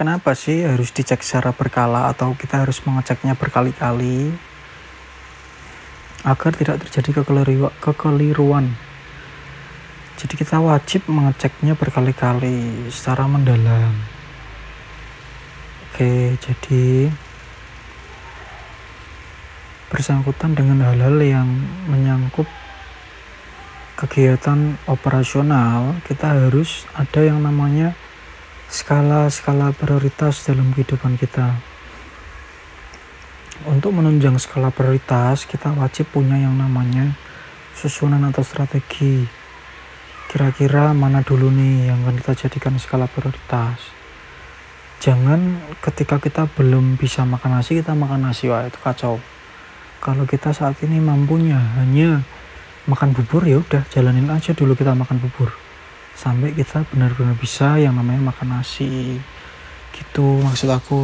kenapa sih harus dicek secara berkala atau kita harus mengeceknya berkali-kali agar tidak terjadi kekeliruan. Jadi kita wajib mengeceknya berkali-kali secara mendalam. Oke, jadi bersangkutan dengan hal-hal yang menyangkut kegiatan operasional, kita harus ada yang namanya skala-skala prioritas dalam kehidupan kita. Untuk menunjang skala prioritas, kita wajib punya yang namanya susunan atau strategi. Kira-kira mana dulu nih yang akan kita jadikan skala prioritas. Jangan ketika kita belum bisa makan nasi, kita makan nasi, wah itu kacau. Kalau kita saat ini mampunya hanya makan bubur ya udah jalanin aja dulu kita makan bubur sampai kita benar-benar bisa yang namanya makan nasi. Gitu maksud aku